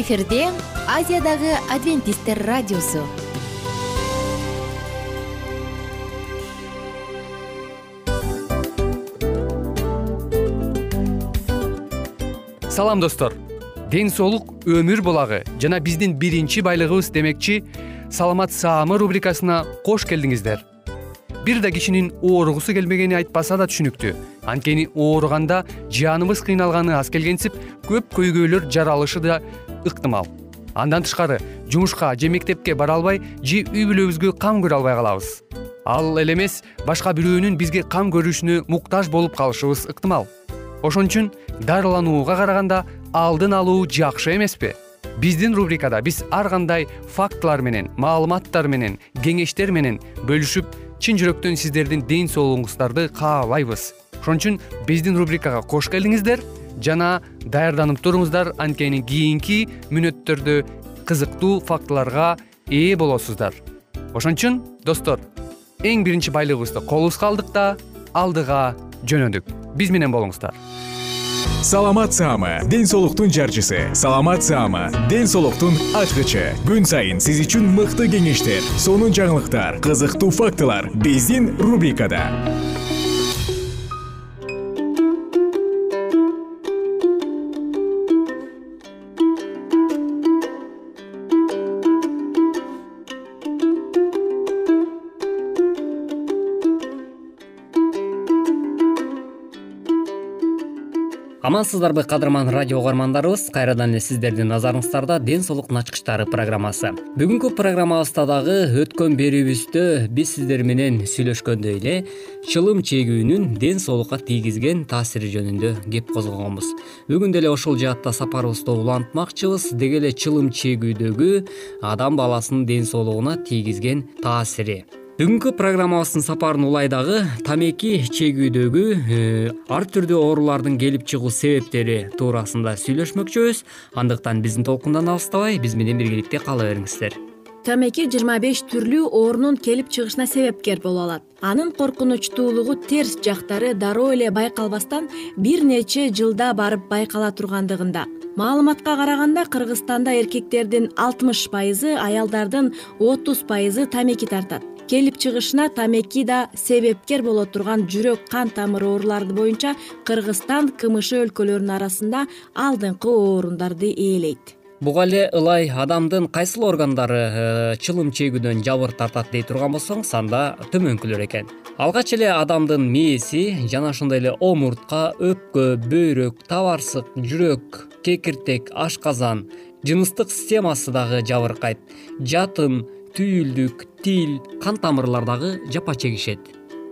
эфирде азиядагы адвентисттер радиосу. Салам достор. Ден соолук өмүр булагы. Жана биздин биринчи байлыгыбыз демекчи саламат саамы рубрикасына кош келдиңиздер. Бир да кишинин ооругусу келбегени айтпаса да түшүнүктүү. Анткени ооруганда жаныбыз кыйналганы аз келгенсип көп көйгөйлөр жаралышы да ыктымал. Андан тышкары жумушка же мектепке бара албай же үй бүлөбүзгө кам көрө албай калабыз. Ал эле эмес башка бирөөнүн бизге кам көрүшүнө муктаж болуп калышыбыз ыктымал. Ошон үчүн дарыланууга караганда алдын алуу жакшы эмеспи. Биздин рубрикада биз ар кандай фактылар менен маалыматтар менен кеңештер менен бөлүшүп чын жүрөктөн сиздердин ден соолугуңуздарды каалайбыз. Ошон үчүн биздин рубрикага кош келдиңиздер жана даярданып туруңуздар. Анткени кийинки мүнөттөрдө кызыктуу фактыларга ээ болосуздар. Ошон үчүн достор эң биринчи байлыгыбызды колубузга алдык да алдыга жөнөдүк. Биз менен болуңуздар. Саламат саама ден соолуктун жарчысы. Саламат саама ден соолуктун ачкычы. Күн сайын сиз үчүн мыкты кеңештер сонун жаңылыктар кызыктуу фактылар. Биздин рубрикада амансыздарбы кадырман радио угармандарыбыз? Кайрадан эле сиздердин назарыңыздарда ден соолуктун ачкычтары программасы. Бүгүнкү программабызда дагы өткөн берүүбүздө биз сиздер менен сүйлөшкөндөй эле чылым чегүүнүн ден соолукка тийгизген таасири жөнүндө кеп козгогонбуз. Бүгүн деле ошол жаатта сапарыбызды улантмакчыбыз. Деги эле чылым чегүүдөгү адам баласынын ден соолугуна тийгизген таасири бүгүнкү программабыздын сапарын улай дагы тамеки чегүүдөгү э, ар түрдүү оорулардын келип чыгуу себептери туурасында сүйлөшмөкчүбүз андыктан биздин толкундан алыстабай биз менен биргеликте кала бериңиздер. Тамеки жыйырма беш түрлүү оорунун келип чыгышына себепкер боло алат. Анын коркунучтуулугу терс жактары дароо эле байкалбастан бир нече жылда барып байкала тургандыгында. Маалыматка караганда кыргызстанда эркектердин алтымыш пайызы аялдардын отуз пайызы тамеки тартат келип чыгышына тамеки да себепкер боло турган жүрөк кан тамыр оорулары боюнча кыргызстан кмш өлкөлөрүнүн арасында алдыңкы орундарды ээлейт. Буга эле ылай адамдын кайсыл органдары э, чылым чегүүдөн жабыр тартат дей турган болсоңуз анда төмөнкүлөр экен. Алгач эле адамдын мээси жана ошондой эле омуртка өпкө бөйрөк табарсык жүрөк кекиртек ашказан жыныстык системасы дагы жабыркайт. Жатын түйүлдүк тил кан тамырлар дагы жапа чегишет.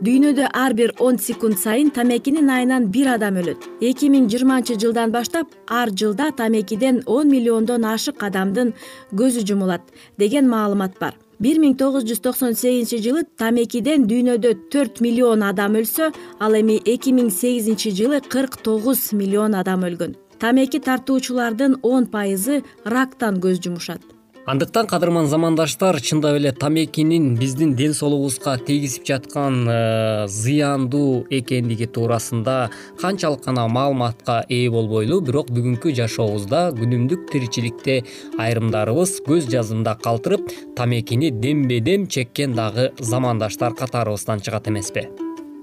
Дүйнөдө ар бир он секунд сайын тамекинин айынан бир адам өлөт. Эки миң жыйырманчы жылдан баштап ар жылда тамекиден он миллиондон ашык адамдын көзү жумулат деген маалымат бар. Бир миң тогуз жүз токсон сегизинчи жылы тамекиден дүйнөдө төрт миллион адам өлсө ал эми эки миң сегизинчи жылы кырк тогуз миллион адам өлгөн. Тамеки тартуучулардын он пайызы рактан көз жумушат андыктан кадырман замандаштар чындап эле тамекинин биздин ден соолугубузга тийгизип жаткан э, зыяндуу экендиги туурасында канчалык гана маалыматка ээ болбойлу бирок бүгүнкү жашообузда күнүмдүк тиричиликте айрымдарыбыз көз жазымда калтырып тамекини дембе дем чеккен дагы замандаштар катарыбыздан чыгат эмеспи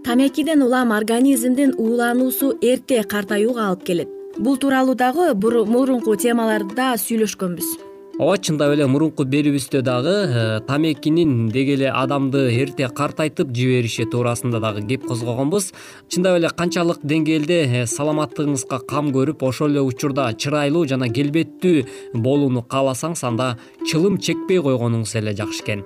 тамекиден улам организмдин уулануусу эрте картаюуга алып келет. Бул тууралуу дагы мурунку темаларда сүйлөшкөнбүз ооба чындап эле мурунку берүүбүздө дагы э, тамекинин деги эле адамды эрте картайтып жибериши туурасында дагы кеп козгогонбуз. Чындап эле канчалык деңгээлде э, саламаттыгыңызга кам көрүп ошол эле учурда чырайлуу жана келбеттүү болууну кааласаңыз анда чылым чекпей койгонуңуз эле жакшы экен.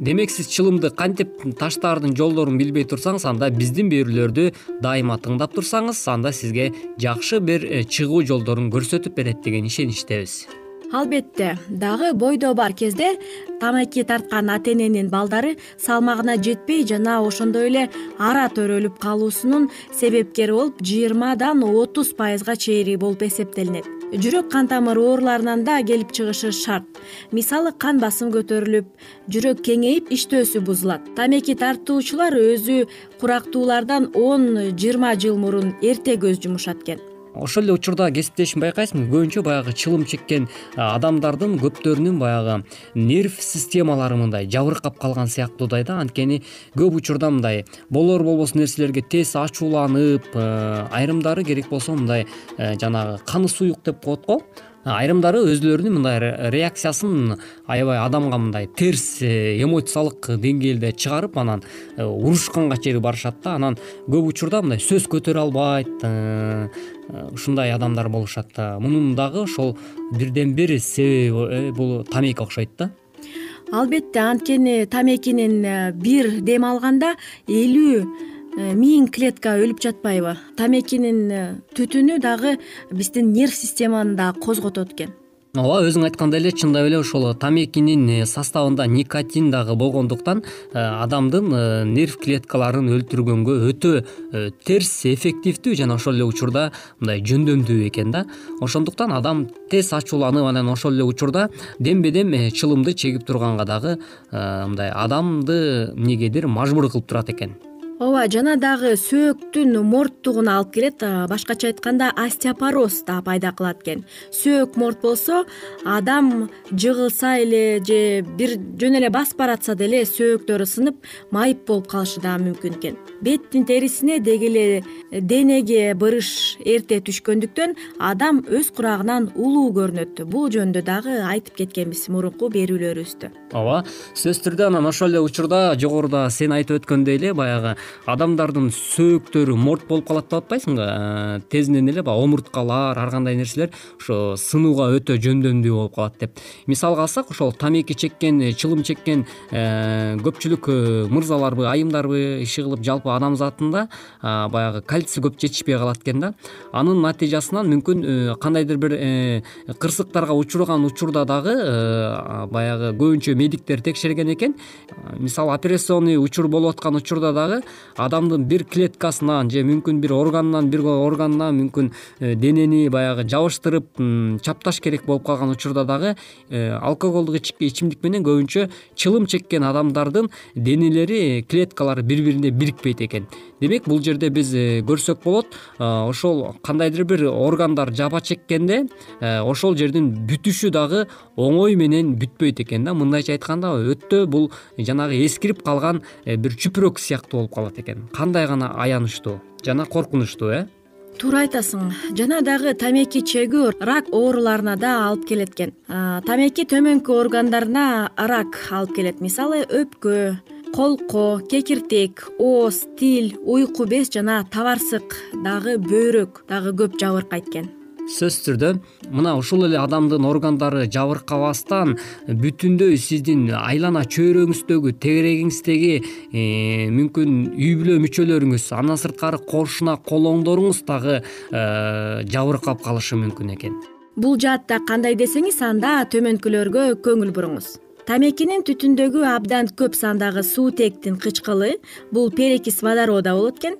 Демек сиз чылымды кантип таштаардын жолдорун билбей турсаңыз анда биздин берүүлөрдү дайыма тыңдап турсаңыз анда сизге жакшы бир э, чыгуу жолдорун көрсөтүп берет деген ишеничтебиз албетте дагы бойдо бар кезде тамеки тарткан ата эненин балдары салмагына жетпей жана ошондой эле ара төрөлүп калуусунун себепкери болуп жыйырмадан отуз пайызга чейин болуп эсептелинет. Жүрөк кан тамыр ооруларынан да келип чыгышы шарт. Мисалы кан басым көтөрүлүп жүрөк кеңейип иштөөсү бузулат. Тамеки тартуучулар өзү курактуулардан он жыйырма жыл мурун эрте көз жумушат экен ошол эле учурда кесиптешим байкайсыңбы көбүнчө баягы чылым чеккен адамдардын көптөрүнүн баягы нерв системалары мындай жабыркап калган сыяктуудай да. Анткени көп учурда мындай болор болбос нерселерге тез ачууланып айрымдары керек болсо мындай жанагы каны суюк деп коет го айрымдары өзүлөрүнүн мындай реакциясын аябай адамга мындай терс э, эмоциялык деңгээлде чыгарып анан э, урушканга чейин барышат да. Анан көп учурда мындай сөз көтөрө албайт э, ушундай адамдар болушат мунун дагы ошол бирден бир себеби бул тамеки окшойт да. Албетте анткени тамекинин бир дем алганда элүү миң клетка өлүп жатпайбы. Тамекинин э, түтүнү дагы биздин нерв системаны дагы козготот экен. Ооба өзүң айткандай эле чындап эле ошол тамекинин э, составында никотин дагы болгондуктан адамдын нерв клеткаларын өлтүргөнгө өтө терс эффективдүү жана ошол эле учурда мындай жөндөмдүү экен да. Ошондуктан адам тез ачууланып анан ошол эле учурда дембе дем чылымды чегип турганга дагы мындай адамды эмнегедир мажбур кылып турат экен ооба жана дагы сөөктүн морттугуна алып келет башкача айтканда остеопороз да пайда кылат экен. Сөөк морт болсо адам жыгылса эле же бир жөн эле басып баратса деле сөөктөрү сынып майып болуп калышы дагы мүмкүн экен. Беттин терисине деги эле денеге бырыш эрте түшкөндүктөн адам өз курагынан улуу көрүнөт. Бул жөнүндө дагы айтып кеткенбиз мурунку берүүлөрүбүздө. Ооба сөзсүз түрдө анан ошол эле учурда жогоруда сен айтып өткөндөй эле баягы адамдардын сөөктөрү морт болуп калат деп атпайсыңбы? Э, тезинен эле баягы омурткалар ар кандай нерселер ошо сынууга өтө жөндөмдүү болуп калат деп. Мисалга алсак ошол тамеки чеккен э, чылым чеккен э, көпчүлүк мырзаларбы айымдарбы иши кылып жалпы адамзатында баягы кальций көп жетишпей калат экен да. Анын натыйжасынан мүмкүн кандайдыр бир кырсыктарга учураган учурда дагы баягы көбүнчө медиктер текшерген экен. Мисалы операционный учур болуп аткан учурда дагы адамдын бир клеткасынан же мүмкүн бир органынан бир органына мүмкүн э, денени баягы жабыштырып чапташ керек болуп калган учурда дагы э, алкоголдук ичимдик менен көбүнчө чылым чеккен адамдардын денелери клеткалары бири бирине бирикпейт экен демек бул жерде биз э, көрсөк болот. Ошол кандайдыр бир органдар жапа чеккенде ошол жердин бүтүшү дагы оңой менен бүтпөйт экен да. Мындайча айтканда өтө бул жанагы эскирип калган бир чүпүрөк сыяктуу болуп калат экен. Кандай гана аянычтуу жана коркунучтуу э? Туура айтасың жана дагы тамеки чегүү рак ооруларына да алып келет экен. Тамеки төмөнкү органдарына рак алып келет. Мисалы өпкө колко кекиртек ооз тил уйку без жана табарсык дагы бөйрөк дагы көп жабыркайт экен сөзсүз түрдө мына ушул эле адамдын органдары жабыркабастан бүтүндөй сиздин айлана чөйрөңүздөгү тегерегиңиздеги э, мүмкүн үй бүлө мүчөлөрүңүз андан сырткары кошуна колоңдоруңуз дагы э, жабыркап калышы мүмкүн экен. Бул жаатта кандай десеңиз анда төмөнкүлөргө көңүл буруңуз тамекинин түтүндөгү абдан көп сандагы суутектин кычкылы бул перекис водорода болот экен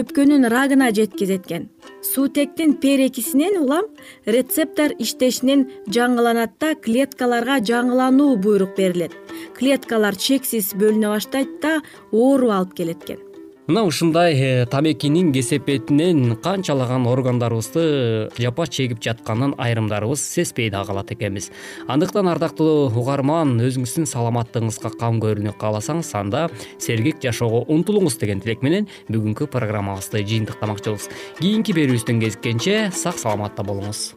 өпкөнүн рагына жеткизет экен суутектин перекисинен улам рецептор иштешинен жаңыланат да клеткаларга жаңылануу буйрук берилет. Клеткалар чексиз бөлүнө баштайт да оору алып келет экен мына ушундай э, тамекинин кесепетинен канчалаган органдарыбызды жапа чегип жатканын айрымдарыбыз сезбей да калат экенбиз. Андыктан ардактуу угарман өзүңүздүн саламаттыгыңызга кам көрүнү кааласаңыз анда сергек жашоого умтулуңуз деген тилек менен бүгүнкү программабызды жыйынтыктамакчыбыз кийинки берүүбүздөн кезишкенче сак саламатта болуңуз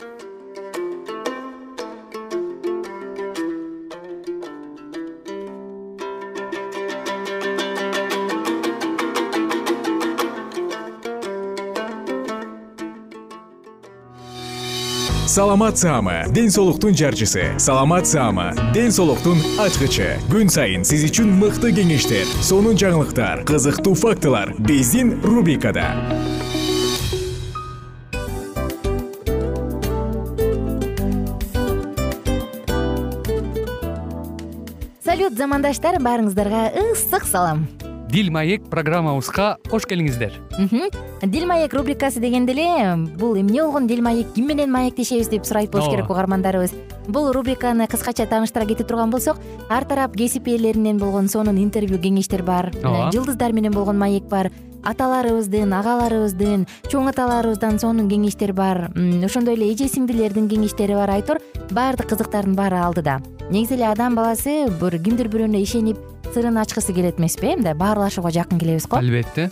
саламат саама ден соолуктун жарчысы. Саламат саама ден соолуктун ачкычы. Күн сайын сиз үчүн мыкты кеңештер сонун жаңылыктар кызыктуу фактылар биздин рубрикада. Салют замандаштар баарыңыздарга ысык салам. Дил маек программабызга кош келиңиздер дил маек рубрикасы дегенде эле бул эмне болгон дил маек ким менен маектешебиз деп сурайт болуш керек угармандарыбыз бул рубриканы кыскача тааныштыра кете турган болсок ар тарап кесип ээлеринен болгон сонун интервью кеңештер бар жылдыздар менен болгон маек бар аталарыбыздын агаларыбыздын чоң аталарыбыздан сонун кеңештер бар ошондой эле эже сиңдилердин кеңештери бар айтор баардык кызыктардын баары алдыда. Негизи эле адам баласы бир кимдир бирөөнө ишенип сырын ачкысы келет эмеспи э мындай баарлашууга жакын келебиз го. Албетте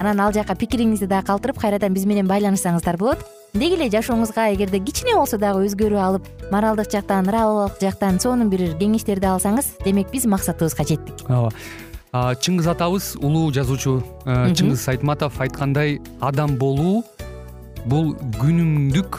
анан ал жака пикириңизди дагы калтырып кайрадан биз менен байланышсаңыздар болот. Деги эле жашооңузга эгерде кичине болсо дагы өзгөрүү алып моралдык жактан ыалык жактан сонун бир кеңештерди алсаңыз демек биз максатыбызга жеттик. Ооба. Чыңгыз атабыз улуу жазуучу. Чыңгыз айтматов айткандай адам болуу бул күнүмдүк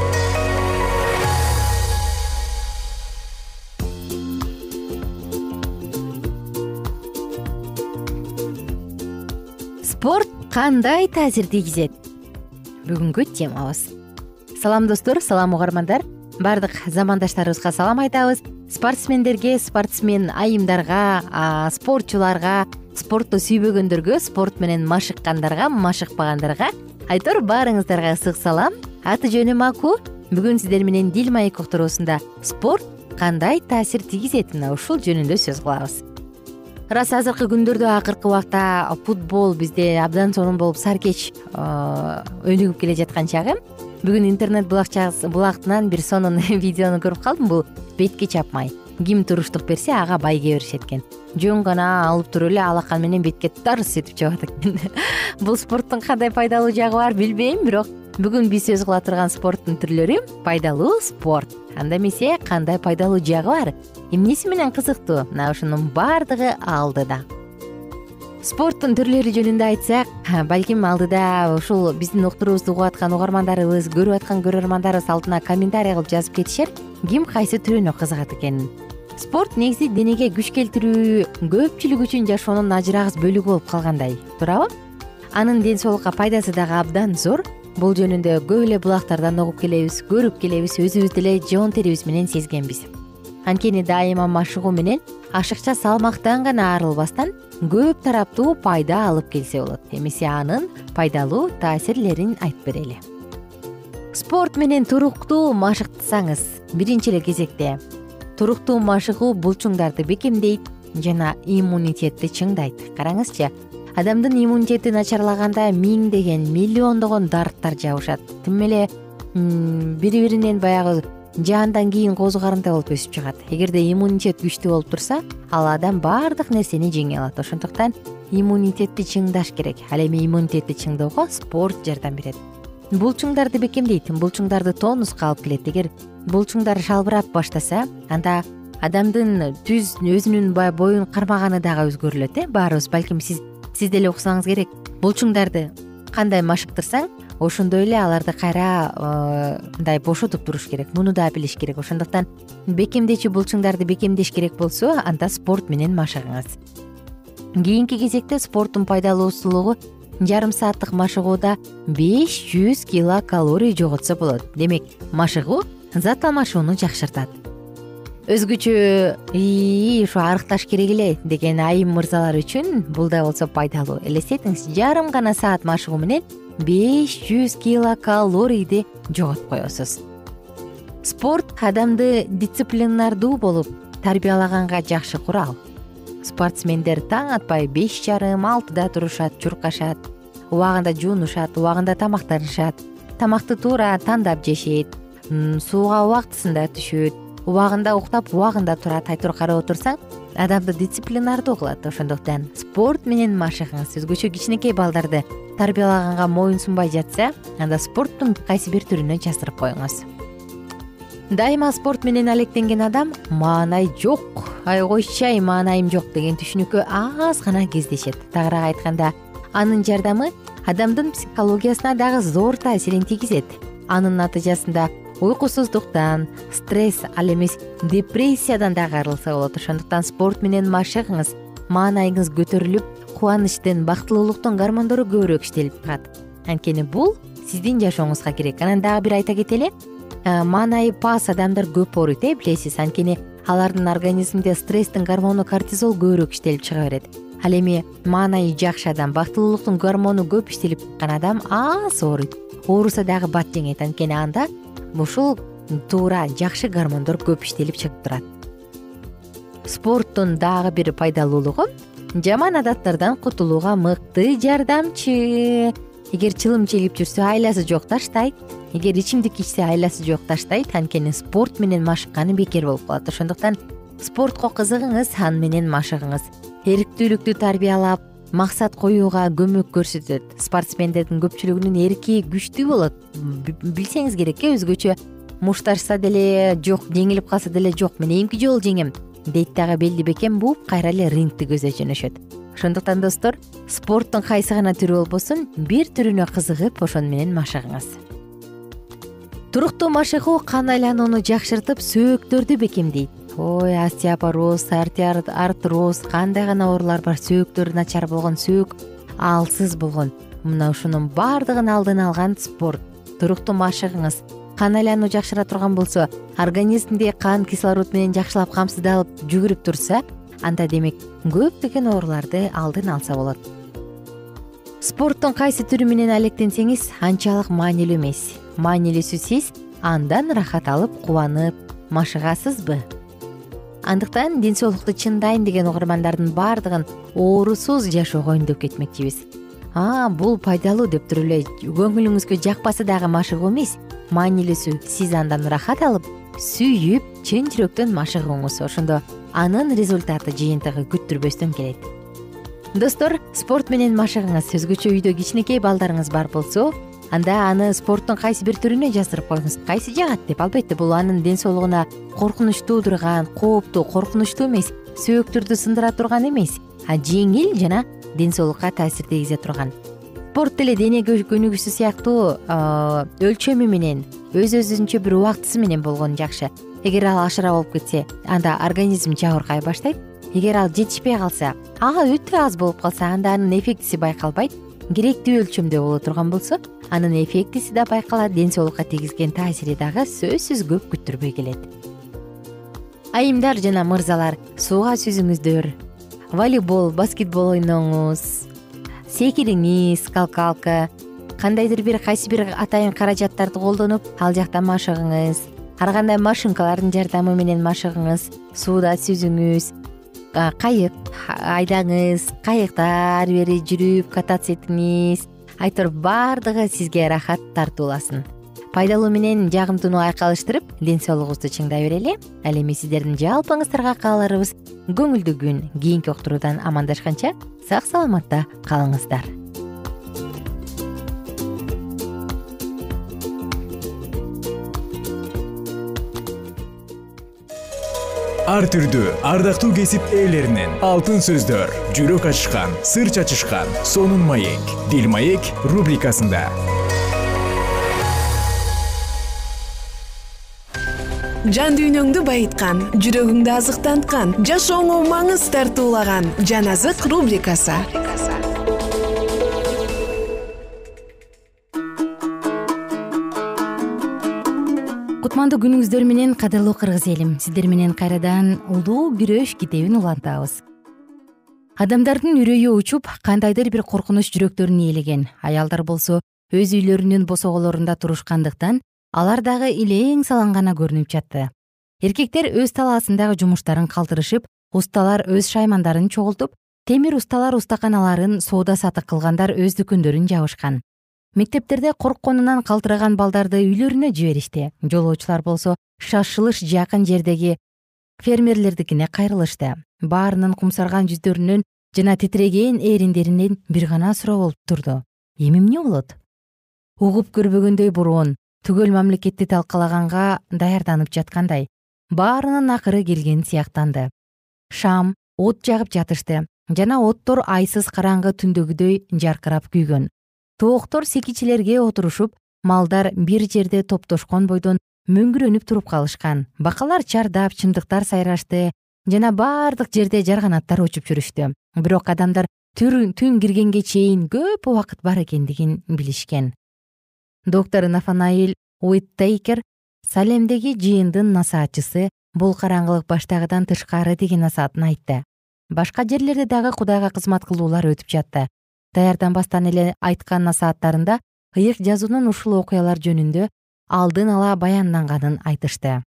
кандай таасир тийгизет? Бүгүнкү темабыз. Салам достор салам угармандар. Баардык замандаштарыбызга салам айтабыз. Спортсмендерге спортсмен айымдарга спортчуларга спорту сүйбөгөндөргө спорт менен машыккандарга машыкпагандарга айтор баарыңыздарга ысык салам. Аты жөнүм аку. Бүгүн сиздер менен дил маек уктуруусунда спорт кандай таасир тийгизет? Мына ушул жөнүндө сөз кылабыз ырасы азыркы күндөрдө акыркы убакта футбол бизде абдан сонун болуп саркеч өнүгүп келе жаткан чагы. Бүгүн интернет булактынан бир сонун видеону көрүп калдым. Бул бетке чапмай. Ким туруштук берсе ага байге беришет экен. Жөн гана алып туруп эле алакан менен бетке тарс этип чабат экен. Бул спорттун кандай пайдалуу жагы бар билбейм бирок бүгүн биз сөз кыла турган спорттун түрлөрү. Пайдалуу спорт. Анда эмесе кандай пайдалуу жагы бар эмнеси менен кызыктуу? Мына ушунун баардыгы алдыда. Спорттун түрлөрү жөнүндө айтсак балким алдыда ушул биздин уктуруубузду угуп аткан угармандарыбыз көрүп аткан көрөрмандарыбыз алдына комментарий кылып жазып кетишер ким кайсы түрүнө кызыгат экенин спорт негизи денеге күч келтирүү көпчүлүк үчүн жашоонун ажырагыс бөлүгү болуп калгандай. Туурабы? Анын ден соолукка пайдасы дагы абдан зор. Бул жөнүндө көп эле булактардан угуп келебиз көрүп келебиз өзүбүз деле жоон терибиз менен сезгенбиз анткени дайыма машыгуу менен ашыкча салмактан гана арылбастан көп тараптуу пайда алып келсе болот. Эмесе анын пайдалуу таасирлерин айтып берели. Спорт менен туруктуу машыктасаңыз биринчи эле кезекте туруктуу машыгуу булчуңдарды бекемдейт жана иммунитетти чыңдайт. Караңызчы адамдын иммунитети начарлаганда миңдеген миллиондогон дарттар жабышат. Тим эле бири биринен баягы жаандан кийин козу карынтаа болуп өсүп чыгат. Эгерде иммунитет күчтүү болуп турса ал адам баардык нерсени жеңе алат. Ошондуктан иммунитетти чыңдаш керек. Ал эми иммунитетти чыңоого спорт жардам берет. Булчуңдарды бекемдейт. Булчуңдарды тонуска алып келет. Эгер булчуңдар шалбырап баштаса анда адамдын түз өзүнүн баягы боюн кармаганы дагы өзгөрүлөт э. Баарыбыз балким сиз сиз деле уксаңыз керек. Булчуңдарды кандай машыктырсаң ошондой эле аларды кайра э, мындай бошотуп туруш керек муну да билиш керек. Ошондуктан бекемдечү булчуңдарды бекемдеш керек болсо анда спорт менен машыгыңыз. Кийинки кезекте спорттун пайдалуусулугу жарым сааттык машыгууда беш жүз килокалорий жоготсо болот. Демек машыгуу зат алмашууну жакшыртат. Өзгөчө ии ушу арыкташ керек эле деген айым мырзалар үчүн бул да болсо пайдалуу. Элестетиңиз жарым гана саат машыгуу менен беш жүз килокалорийди жоготуп коесуз. Спорт адамды дисциплинардуу болуп тарбиялаганга жакшы курал. Спортсмендер таң атпай беш жарым алтыда турушат чуркашат убагында жуунушат убагында тамактанышат. Тамакты туура тандап жешет сууга убактысында түшөт убагында уктап убагында турат айтор карап отурсаң адамды дисциплинардуу кылат ошондуктан спорт менен машыгыңыз. Өзгөчө кичинекей балдарды тарбиялаганга моюн сунбай жатса анда спорттун кайсы бир түрүнө жаздырып коюңуз. Дайыма спорт менен алектенген адам маанай жок ай койчучу ай маанайым жок деген түшүнүккө аз гана кездешет. Тагыраак айтканда анын жардамы адамдын психологиясына дагы зор таасирин тийгизет анын натыйжасында уйкусуздуктан стресс ал эмес депрессиядан дагы арылса болот. Ошондуктан спорт менен машыгыңыз маанайыңыз көтөрүлүп кубанычтын бактылуулуктун гормондору көбүрөөк иштелип турат анткени бул сиздин жашооңузга керек. Анан дагы бир айта кетели Э, маанайы пас адамдар көп ооруйт э билесиз. Анткени алардын организминде стресстин гормону кортизол көбүрөөк иштелип чыга берет. Ал эми маанайы жакшы адам бактылуулуктун гормону көп иштелип аткан адам аз ооруйт ооруса дагы бат жеңет. Анткени анда ушул туура жакшы гормондор көп иштелип чыгып турат. Спорттун дагы бир пайдалуулугу жаман адаттардан кутулууга мыкты жардамчы. Эгер чылым чегип жүрсө айласы жок таштайт эгер ичимдик ичсе айласы жок таштайт анткени спорт менен машыкканы бекер болуп калат. Ошондуктан спортко кызыгыңыз аны менен машыгыңыз. Эриктүүлүктү тарбиялап максат коюуга көмөк көрсөтөт. Спортсмендердин көпчүлүгүнүн эрки күчтүү болот. Билсеңиз керек э өзгөчө. Мушташса деле жок жеңилип калса деле жок. Мен эмки жолу жеңем дейт дагы белди бекем бууп кайра эле рингти көздөй жөнөшөт ошондуктан достор спорттун кайсы гана түрү болбосун бир түрүнө кызыгып ошону менен машыгыңыз. Туруктуу машыгуу кан айланууну жакшыртып сөөктөрдү бекемдейт ой остеопороз артроз кандай гана оорулар бар? Сөөктөрү начар болгон сөөк аалсыз болгон. Мына ушунун баардыгын алдын алган спорт. Туруктуу машыгыңыз кан айлануу жакшыра турган болсо организмде кан кислород менен жакшылап камсыздалып жүгүрүп турса анда демек көптөгөн ооруларды алдын алса болот. Спорттун кайсы түрү менен алектенсеңиз анчалык маанилүү эмес. Маанилүүсү сиз андан ырахат алып кубанып машыгасызбы андыктан ден соолукту чындайм деген угармандардын баардыгын оорусуз жашоого үндөп кетмекчибиз. А бул пайдалуу деп туруп эле көңүлүңүзгө жакпаса дагы машыгуу эмес. Маанилүүсү сиз андан ырахат алып сүйүп чын жүрөктөн машыгууңуз. Ошондо анын результаты жыйынтыгы күттүрбөстөн келет. Достор спорт менен машыгыңыз өзгөчө үйдө кичинекей балдарыңыз бар болсо анда аны спорттун кайсы бир түрүнө жаздырып коюңуз? Кайсы жагат деп? Албетте бул анын ден соолугуна коркунуч туудурган кооптуу коркунучтуу эмес сөөктөрдү сындыра турган эмес жеңил жана ден соолукка таасир тийгизе турган. Спорт деле дене көнүгүүсү сыяктуу өлчөмү менен өз өзүнчө бир убактысы менен болгон жакшы. Эгер ал ашыра болуп кетсе анда организм жабыркай баштайт. Эгер ал жетишпей калса а өтө аз болуп калса анда анын эффектиси байкалбайт керектүү өлчөмдө боло турган болсо анын эффектиси да байкалат ден соолукка тийгизген таасири дагы сөзсүз көп күттүрбөй келет. Айымдар жана мырзалар сууга сүзүңүздөр. Волейбол баскетбол ойноңуз. Секириңиз скалкалка кандайдыр бир кайсы бир атайын каражаттарды колдонуп ал жакта машыгыңыз. Ар кандай машинкалардын жардамы менен машыгыңыз. Сууда сүзүңүз кайык айдаңыз кайыкта ары бери жүрүп кататься этиңиз айтор баардыгы сизге ырахат тартууласын пайдалуу менен жагымдууну айкалыштырып ден соолугубузду чыңдай берели. Ал эми сиздердин жалпыңыздарга кааларыбыз. Көңүлдүү күн кийинки уктуруудан амандашканча сак саламатта калыңыздар ар түрдүү ардактуу кесип ээлеринен. Алтын сөздөр жүрөк ачышкан сыр чачышкан сонун маек. Дил маек рубрикасында. Жан дүйнөңдү байыткан жүрөгүңдү азыктанткан жашооңо маңыз тартуулаган жан азык рубрикасы кутмандуу күнүңүздөр менен кадырлуу кыргыз элим. Сиздер менен кайрадан улуу күрөш китебин улантабыз. Адамдардын үрөйү учуп кандайдыр бир коркунуч жүрөктөрүн ээлеген. Аялдар болсо өз үйлөрүнүн босоголорунда турушкандыктан алар дагы илең салаң гана көрүнүп жатты. Эркектер өз талаасындагы жумуштарын калтырышып усталар өз шаймандарын чогултуп темир усталар устаканаларын соода саттык кылгандар өз дүкөндөрүн жабышкан мектептерде коркконунан калтыраган балдарды үйлөрүнө жиберишти. Жолоочулар болсо шашылыш жакын жердеги фермерлердикине кайрылышты. Баарынын кумсарган жүздөрүнөн жана титиреген эриндеринен бир гана суроо болуп турду. Эми эмне болот? Угуп көрбөгөндөй бороон түгөл мамлекетти талкалаганга даярданып жаткандай баарынын акыры келген сыяктанды. Шам от жагып жатышты жана оттор айсыз караңгы түндөгүдөй жаркырап күйгөн тооктор секичилерге отурушуп малдар бир жерде топтошкон бойдон мөңгүрөнүп туруп калышкан. Бакалар чардап чымдыктар сайрашты жана баардык жерде жарганаттар учуп жүрүштү. Бирок адамдар түн киргенге чейин көп убакыт бар экендигин билишкен. Доктор нафанаил уиттейкер салемдеги жыйындын насаатчысы бул караңгылык баштагыдан тышкары деген насаатын айтты. Башка жерлерде дагы кудайга кызмат кылуулар өтүп жатты даярданбастан эле айткан насааттарында ыйык жазуунун ушул окуялар жөнүндө алдын ала баянданганын айтышты.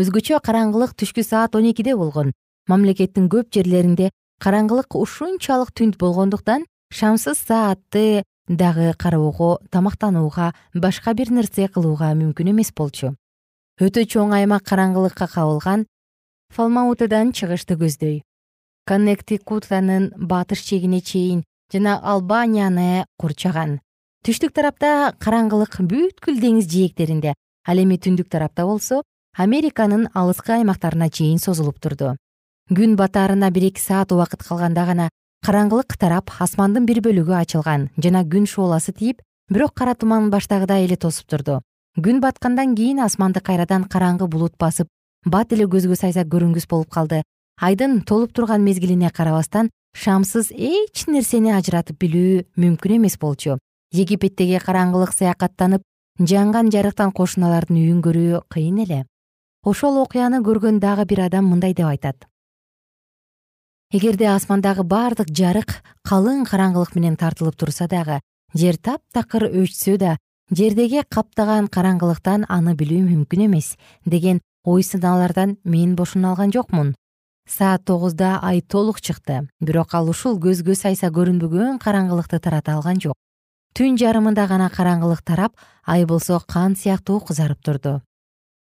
Өзгөчө караңгылык түшкү саат он экиде болгон. Мамлекеттин көп жерлеринде караңгылык ушунчалык түнт болгондуктан шамсыз саатты дагы кароого тамактанууга башка бир нерсе кылууга мүмкүн эмес болчу. Өтө чоң аймак караңгылыкка кабылган фалмаутыдан чыгышты көздөй. Коннектикутанын батыш чегине чейин жана албанияны курчаган. Түштүк тарапта караңгылык бүткүл деңиз жээктеринде ал эми түндүк тарапта болсо американын алыскы аймактарына чейин созулуп турду. Күн батаарына бир эки саат убакыт калганда гана караңгылык тарап асмандын бир бөлүгү ачылган жана күн шууласы тийип бирок кара туман баштагыдай эле тосуп турду. Күн баткандан кийин асманды кайрадан караңгы булут басып бат эле көзгө сайса көрүнгүс болуп калды айдын толуп турган мезгилине карабастан шамсыз эч нерсени ажыратып билүү мүмкүн эмес болчу. Египеттеги караңгылык саякаттанып жанган жарыктан кошуналардын үйүн көрүү кыйын эле. Ошол окуяны көргөн дагы бир адам мындай деп айтат. Эгерде асмандагы бардык жарык калың караңгылык менен тартылып турса дагы жер таптакыр өчсө да жердеги каптаган караңгылыктан аны билүү мүмкүн эмес деген ой сынаалардан мен бошоно алган жокмун саат тогузда ай толук чыкты. Бирок ал ушул көзгө сайса көрүнбөгөн караңгылыкты тарата алган жок. Түн жарымында гана караңгылык тарап ай болсо кан сыяктуу кызарып турду.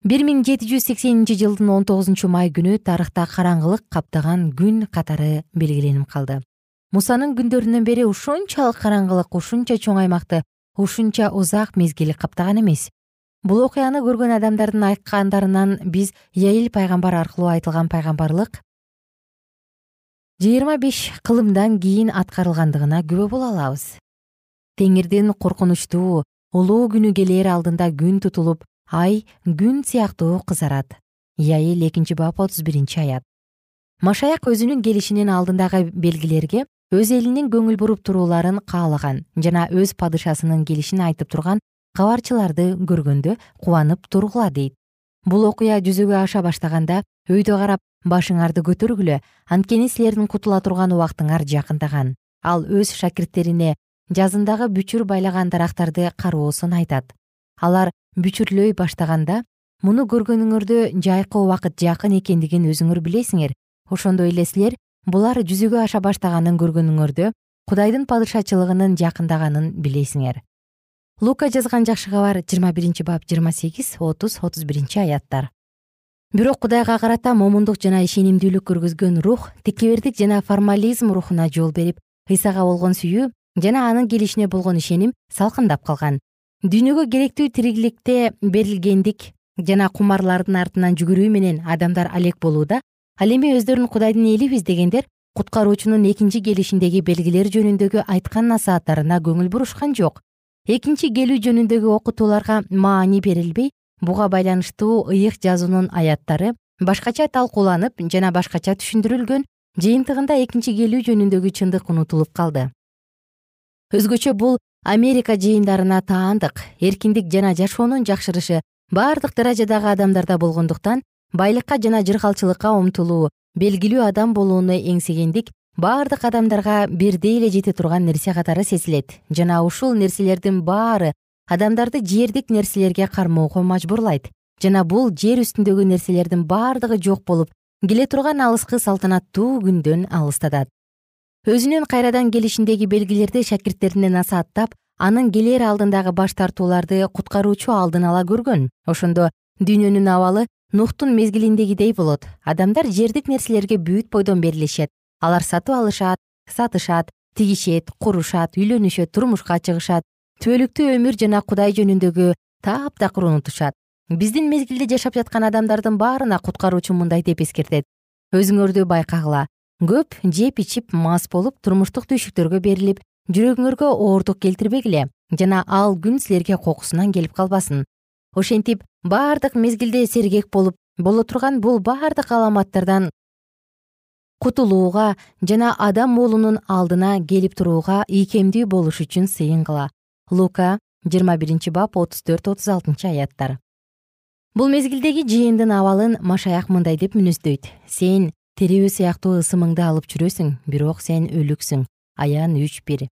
Бир миң жети жүз сексенинчи жылдын он тогузунчу май күнү тарыхта караңгылык каптаган күн катары белгиленип калды. Мусанын күндөрүнөн бери ушунчалык караңгылык ушунча чоң аймакты ушунча узак мезгил каптаган эмес. Бул окуяны көргөн адамдардын айткандарынан биз яил пайгамбар аркылуу айтылган пайгамбарлык жыйырма беш кылымдан кийин аткарылгандыгына күбө боло алабыз. Теңирдин коркунучтуу улуу күнү келээр алдында күн тутулуп ай күн сыяктуу кызарат. Яил экинчи бап отуз биринчи аят. Машаяк өзүнүн келишинин алдындагы белгилерге өз элинин көңүл буруп турууларын каалаган жана өз падышасынын келишин айтып турган кабарчыларды көргөндө кубанып тургула дейт бул окуя жүзөгө аша баштаганда өйдө карап башыңарды көтөргүлө анткени силердин кутула турган убактыңар жакындаган. Ал өз шакирттерине жазындагы бүчүр байлаган дарактарды кароосун айтат. Алар бүчүрлөй баштаганда муну көргөнүңөрдө жайкы убакыт жакын экендигин өзүңөр билесиңер. Ошондой эле силер булар жүзөгө аша баштаганын көргөнүңөрдө кудайдын падышачылыгынын жакындаганын билесиңер лука жазган жакшы кабар жыйырма биринчи бап жыйырма сегиз отуз отуз биринчи аяттар. Бирок кудайга карата момундук жана ишенимдүүлүк көргөзгөн рух текебердик жана формализм рухуна жол берип ыйсага болгон сүйүү жана анын келишине болгон ишеним салкындап калган. Дүйнөгө керектүү тириклекте берилгендик жана кумарлардын артынан жүгүрүү менен адамдар алек болууда ал эми өздөрүн кудайдын элибиз дегендер куткаруучунун экинчи келишиндеги белгилер жөнүндөгү айткан насааттарына көңүл бурушкан жок экинчи келүү жөнүндөгү окутууларга маани берилбей буга байланыштуу ыйык жазуунун аяттары башкача талкууланып жана башкача түшүндүрүлгөн жыйынтыгында экинчи келүү жөнүндөгү чындык унутулуп калды. Өзгөчө бул америка жыйындарына таандык эркиндик жана жашоонун жакшырышы баардык даражадагы адамдарда болгондуктан байлыкка жана жыргалчылыкка умтулуу белгилүү адам болууну эңсегендик баардык адамдарга бирдей эле жете турган нерсе катары сезилет. Жана ушул нерселердин баары адамдарды жердик нерселерге кармоого мажбурлайт. Жана бул жер үстүндөгү нерселердин баардыгы жок болуп келе турган алыскы салтанаттуу күндөн алыстатат өзүнүн кайрадан келишиндеги белгилерди шакирттерине насааттап анын келер алдындагы баш тартууларды куткаруучу алдын ала көргөн. Ошондо дүйнөнүн абалы нухтун мезгилиндегидей болот. Адамдар жердик нерселерге бүт бойдон берилишет алар сатып алышат сатышат тигишет курушат үйлөнүшөт турмушка чыгышат түбөлүктүү өмүр жана кудай жөнүндөгү таптакыр унутушат. Биздин мезгилде жашап жаткан адамдардын баарына куткаруучу мындай деп эскертет. Өзүңөрдү байкагыла. Көп жеп ичип мас болуп турмуштук түйшүктөргө берилип жүрөгүңөргө оордук келтирбегиле жана ал күн силерге кокусунан келип калбасын. Ошентип баардык мезгилде сергек болуп боло турган бул баардык аламаттардан кутулууга жана адам уулунун алдына келип турууга ийкемдүү болуш үчүн сыйынгыла лука жыйырма биринчи бап отуз төрт отуз алтынчы аяттар. Бул мезгилдеги жыйындын абалын машаяк мындай деп мүнөздөйт сен тирүү сыяктуу ысымыңды алып жүрөсүң бирок сен өлүксүң. Аян үч бир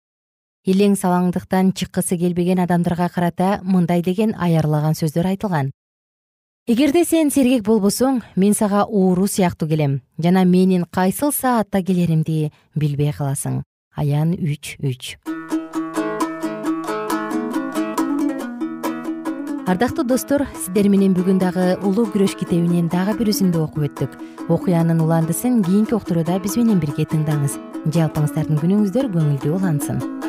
илең салаңдыктан чыккысы келбеген адамдарга карата мындай деген аярлаган сөздөр айтылган эгерде сен сергек болбосоң мен сага ууру сыяктуу келем жана менин кайсыл саатта келеримди билбей каласың. Аян үч үч. Ардактуу достор сиздер менен бүгүн дагы улуу күрөш китебинен дагы бир үзүндү окуп өттүк. Окуянын уландысын кийинки уктурууда биз менен бирге тыңдаңыз. Жалпыңыздардын күнүңүздөр көңүлдүү улансын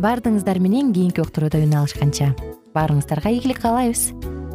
баардыгыңыздар менен кийинки уктурууда үн алышканча. Баарыңыздарга ийгилик каалайбыз